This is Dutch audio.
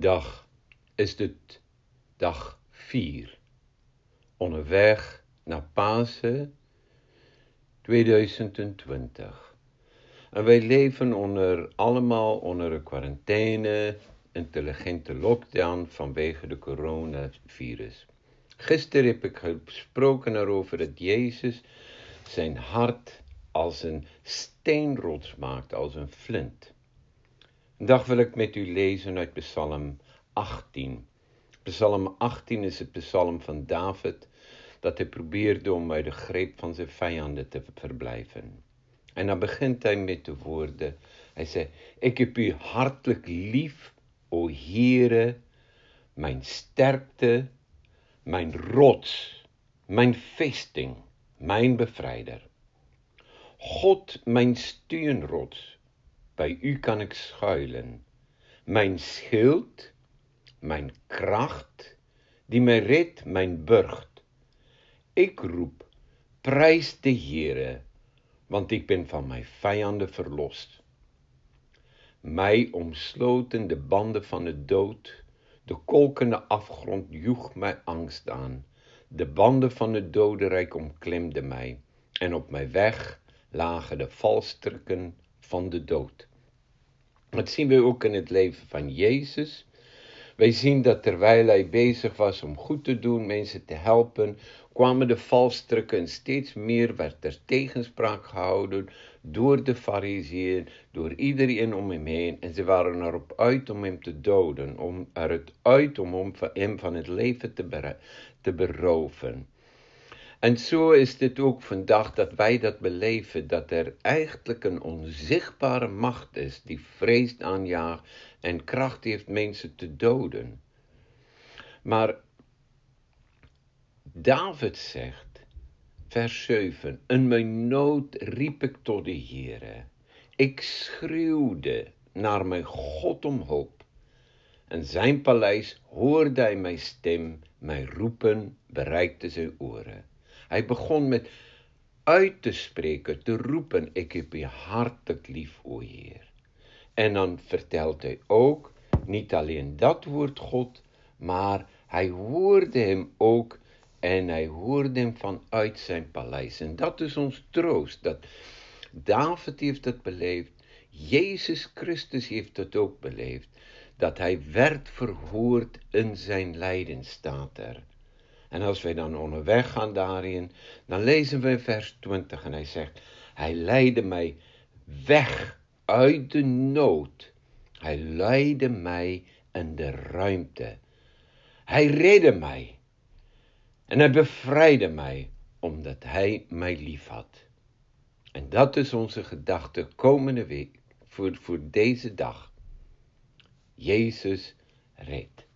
dag is dit dag 4. Onderweg naar Pasen 2020. En wij leven onder, allemaal onder een quarantaine, intelligente lockdown vanwege de coronavirus. Gisteren heb ik gesproken erover dat Jezus zijn hart als een steenrots maakt, als een flint. Vandaag wil ik met u lezen uit Psalm 18. Psalm 18 is het psalm van David dat hij probeerde om uit de greep van zijn vijanden te verblijven. En dan begint hij met de woorden, hij zegt, ik heb u hartelijk lief, o Heere, mijn sterkte, mijn rots, mijn vesting, mijn bevrijder. God, mijn steunrots, bij u kan ik schuilen. Mijn schild, mijn kracht, die mij redt, mijn burcht. Ik roep, prijs de Heere, want ik ben van mijn vijanden verlost. Mij omsloten de banden van de dood, de kolkende afgrond joeg mij angst aan. De banden van het dodenrijk omklemden mij, en op mijn weg lagen de valstrikken van de dood. Dat zien we ook in het leven van Jezus. Wij zien dat terwijl hij bezig was om goed te doen, mensen te helpen, kwamen de valstrukken en steeds meer werd er tegenspraak gehouden door de fariseeën, door iedereen om hem heen. En ze waren erop uit om hem te doden, om eruit uit om hem van het leven te, te beroven. En zo is dit ook vandaag dat wij dat beleven, dat er eigenlijk een onzichtbare macht is die vrees aanjaagt en kracht heeft mensen te doden. Maar David zegt, vers 7, in mijn nood riep ik tot de Heere. Ik schreeuwde naar mijn God om hulp. En zijn paleis hoorde hij mijn stem, mijn roepen bereikte zijn oren. Hij begon met uit te spreken, te roepen, ik heb je hartelijk lief, o Heer. En dan vertelt hij ook, niet alleen dat woord God, maar hij hoorde hem ook en hij hoorde hem vanuit zijn paleis. En dat is ons troost, dat David heeft het beleefd, Jezus Christus heeft het ook beleefd, dat hij werd verhoord in zijn lijden, staat er. En als wij dan onderweg gaan daarin, dan lezen we vers 20 en hij zegt, hij leidde mij weg uit de nood. Hij leidde mij in de ruimte. Hij redde mij. En hij bevrijdde mij, omdat hij mij lief had. En dat is onze gedachte komende week voor, voor deze dag. Jezus redt.